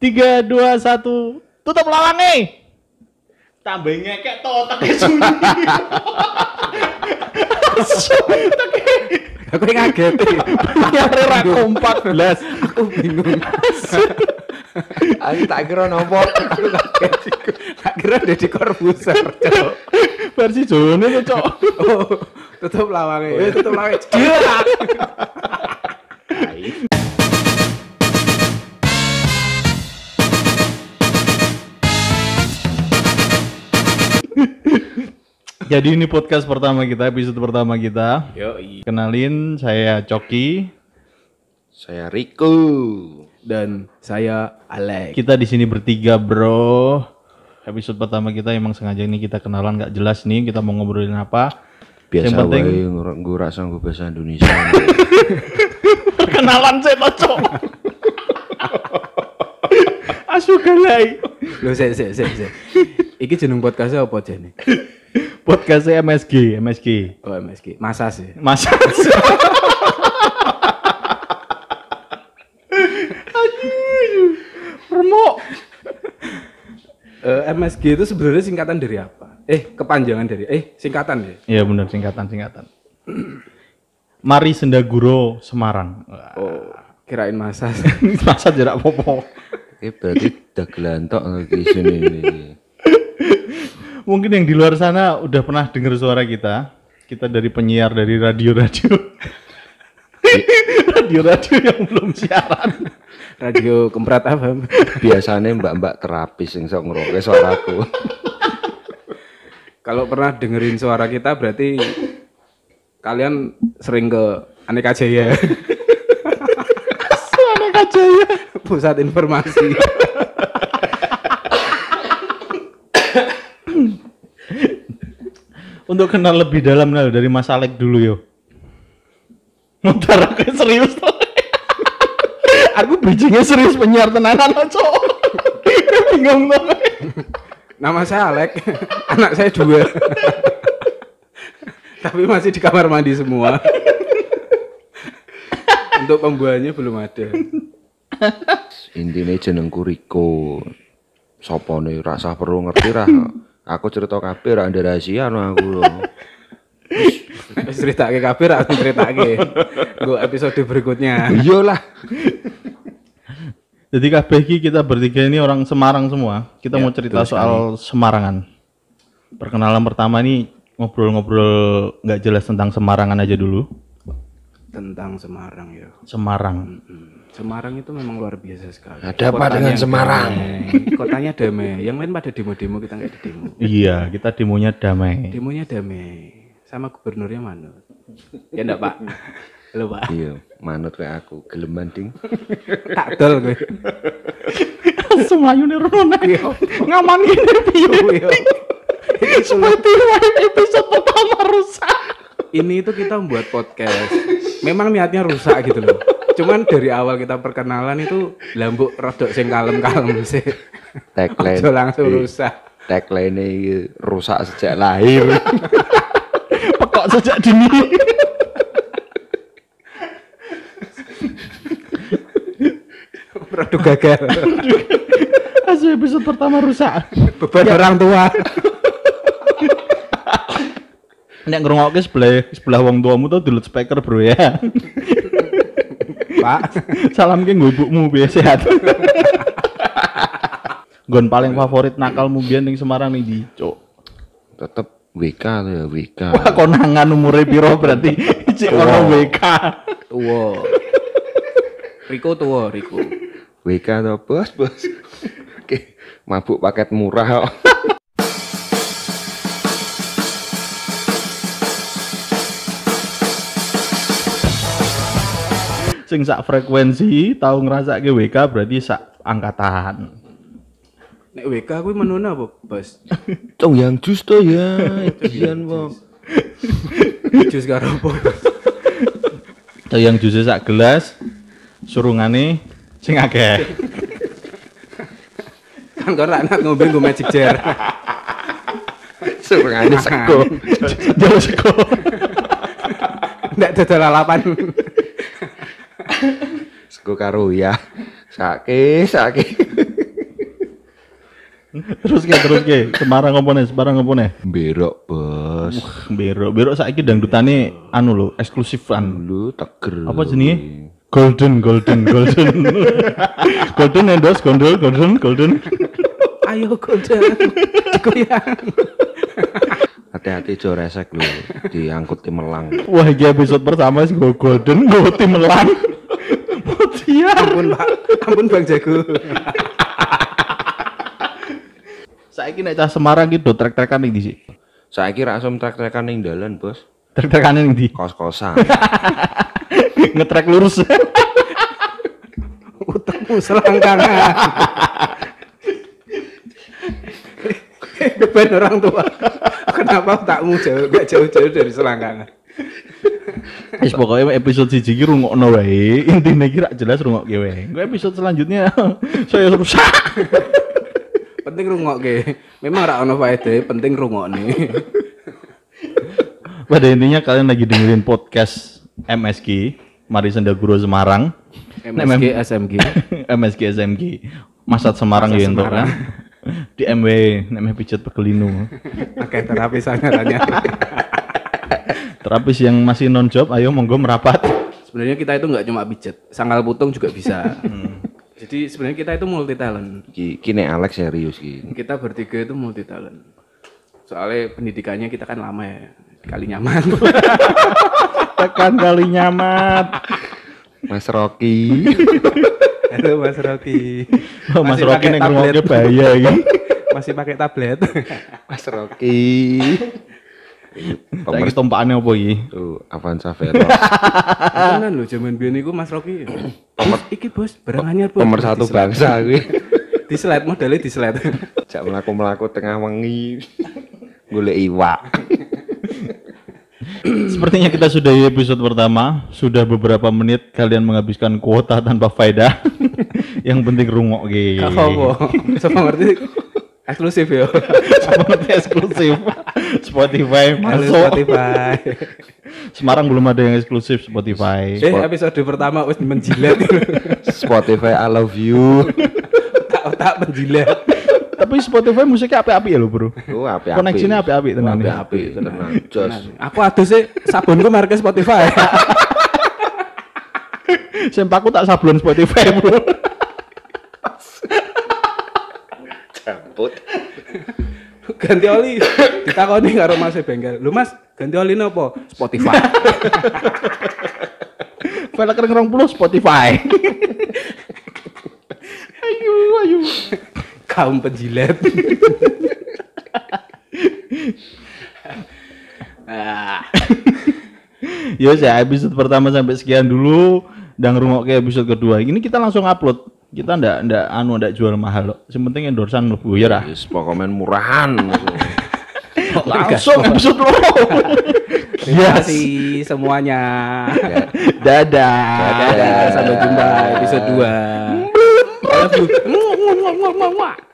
Tiga, dua, satu. Tutup lawangnya. Tambah ngekek to otaknya sunyi. Aku yang ngaget. Nyari ra kompak belas. Aku bingung. Aku tak kira nopo. Aku kaget. Tak kira Deddy Corbuzier. Cok. Versi tuh, Cok. Oh, tutup lawangnya. Eh, tutup lawangnya. Jadi ini podcast pertama kita, episode pertama kita. Yo, Kenalin, saya Coki. Saya Riko. dan saya Alex. Kita di sini bertiga, bro. Episode pertama kita emang sengaja ini kita kenalan nggak jelas nih, kita mau ngobrolin apa. Biasa Yang penting- gue rasa gue bahasa Indonesia. Kenalan saya Cok. Asu galai. Lo sik sik sik sik. Iki jeneng podcastnya apa jane? Podcastnya MSG, MSG. Oh, MSG. Masa sih. Mas. Aduh, remuk. Eh, MSG itu sebenarnya singkatan dari apa? Eh, kepanjangan dari eh singkatan ya. Iya benar singkatan singkatan. Mari Sendaguro Semarang. Wah, Oh, kirain masa. Masa jarak popo. Oke, berarti dagelan tok di sini ini. Mungkin yang di luar sana udah pernah dengar suara kita. Kita dari penyiar dari radio-radio. Radio-radio yang belum siaran. Radio Kemprat apa? Biasanya mbak-mbak terapis yang sok ngeroke suaraku. Kalau pernah dengerin suara kita berarti kalian sering ke Aneka Jaya. Aneka Jaya. Pusat informasi. Untuk kenal lebih dalam nah, dari Mas Alek dulu yo. Mutar aku serius tuh. aku bridgingnya serius penyiar tenanan loh, cok. Bingung tuh. Nama saya Alek, anak saya dua. Tapi masih di kamar mandi semua. Untuk pembuahannya belum ada. Intinya jenengku Riko. Sopo nih rasa perlu ngerti lah. Aku cerita kabeh ra ada rahasia no aku lho. Wis ceritake kabeh ra aku ceritake. Gue episode berikutnya. Iyalah. Jadi kabeh iki kita bertiga ini orang Semarang semua. Kita mau cerita soal Semarangan. Perkenalan pertama nih ngobrol-ngobrol nggak jelas tentang Semarangan aja dulu. Tentang Semarang ya. Semarang. Hmm. Semarang itu memang luar biasa sekali. Ada apa dengan Semarang? damai. Kotanya damai. Yang lain pada demo-demo kita nggak di demo. Iya, kita demonya damai. Demonya damai. Sama gubernurnya mana? Ya enggak, Pak? Halo, Pak. Iya, manut kayak aku geleman ding. Tak dol gue. Semayu nih Rona. Ngaman gini piye. Seperti episode pertama rusak. Ini itu kita membuat podcast. Memang niatnya rusak gitu loh. Cuman dari awal kita perkenalan itu lambuk rodok sing kalem-kalem sih. Tagline. Ojo langsung Iya. rusak. Tagline ini rusak sejak lahir. Pekok sejak dini. Produk gagal. Asli episode pertama rusak. Beban orang tua. Nek ngrungokke sebelah sebelah wong tuamu tuh dulu speaker bro ya. Pak. Salam ke ibumu biar sehat. Gon paling favorit nakalmu biyen ning Semarang nih di Cuk. Tetep WK tuh ya WK. Wah konangan umure piro berarti cek ono WK. Tua. Riko tua, Riko. WK tuh bos bos. Oke, mabuk paket murah kok. Sing sak frekuensi tahu ngrasake WK berarti sak angkatan. Nek WK kuwi menuna apa, Bos? Cong yang jus tuh ya, Ian po. Jus karo apa? Tahu yang jus sak gelas surungane sing akeh. Kan kau anak ngombe gue magic jar. Surungane sego. Jauh sego. Ndak dodol lalapan. Sego karo ya. Sake, sake. terus ke terus ke Semarang ngopone Semarang ngopone Berok, Bos. Berok Berok saiki dangdutane anu lho eksklusifan Lu teger. apa jenenge Golden Golden Golden Golden endos Golden Golden Golden Ayo golden. Goyang. Hati-hati jo resek lu diangkut timelang. Wah, iki episode pertama sih gue golden, gue tim melang. Ampun, Pak. Ampun Bang Jago. Saiki nek cah Semarang gitu trek-trekan ning ndi sih? Saiki ra asem trek-trekan ning dalan, Bos. Trek-trekan ning ndi? Kos-kosan. Ngetrek lurus. Utekmu selangkangan. Beban orang tua. Kenapa otakmu jauh gak jauh-jauh dari selangkangan? Wis pokoknya episode siji ki rungokno wae. Intine ki rak jelas rungokke wae. Gue episode selanjutnya saya rusak. Penting rungokke. Memang ra ono faedah, penting rungokne. Pada intinya kalian lagi dengerin podcast MSG Mari Senda Guru Semarang. MSG SMG. MSG SMG. Masat Semarang ya Semarang. kan. Di MW namanya pijat pekelinu. Oke, terapi sangarannya. Terapis yang masih non job, ayo monggo merapat. Sebenarnya kita itu nggak cuma pijet, sanggal putung juga bisa. Jadi sebenarnya kita itu multi talent. Ki kini Alex serius ki. Kita bertiga itu multi talent. Soalnya pendidikannya kita kan lama ya, kali nyaman. Tekan kali nyamat. Mas Rocky. Halo Mas Rocky. Oh, Mas Masih Rocky ning tablet. ngrungokne bahaya iki. Masih pakai tablet. Mas Rocky. Saiki tumpakane apa iki? Tuh, Avanza Veloz. Tenan lho zaman biyen iku Mas Rocky. Bos, iki bos, barang anyar bos. Nomor satu bangsa kuwi. Di slide modelnya di slide. Jak melaku-melaku tengah wengi. Golek iwak. Sepertinya kita sudah di episode pertama, sudah beberapa menit kalian menghabiskan kuota tanpa faedah. Yang penting rungok gitu. Gak apa-apa. Sama ngerti eksklusif ya. Seperti eksklusif. Spotify masuk. Spotify. Semarang belum ada yang eksklusif Spotify. Eh episode pertama wis menjilat. Spotify I love you. Otak-otak menjilat. Tapi Spotify musiknya api-api ya lo bro. Oh, api-api. Koneksinya api-api tenan. ya. Api-api tenang. Jos. Aku aduh sih sabunku merek Spotify. Sempaku tak sablon Spotify bro. Ganti oli. Ditakoni karo Mas e bengkel. Lu Mas, ganti oli nopo? Spotify. Kering rong puluh Spotify. ayo, ayo. Kaum penjilat. ah, Ya saya episode pertama sampai sekian dulu dan rumah ke episode kedua. Ini kita langsung upload. Kita ndak ndak anu ndak jual mahal loh. Yang penting endorsan mlebu ya lah. Yes, pokoknya murahan. Langsung episode lo. terima kasih semuanya. Dadah. Dadah, sampai jumpa episode 2. I love you.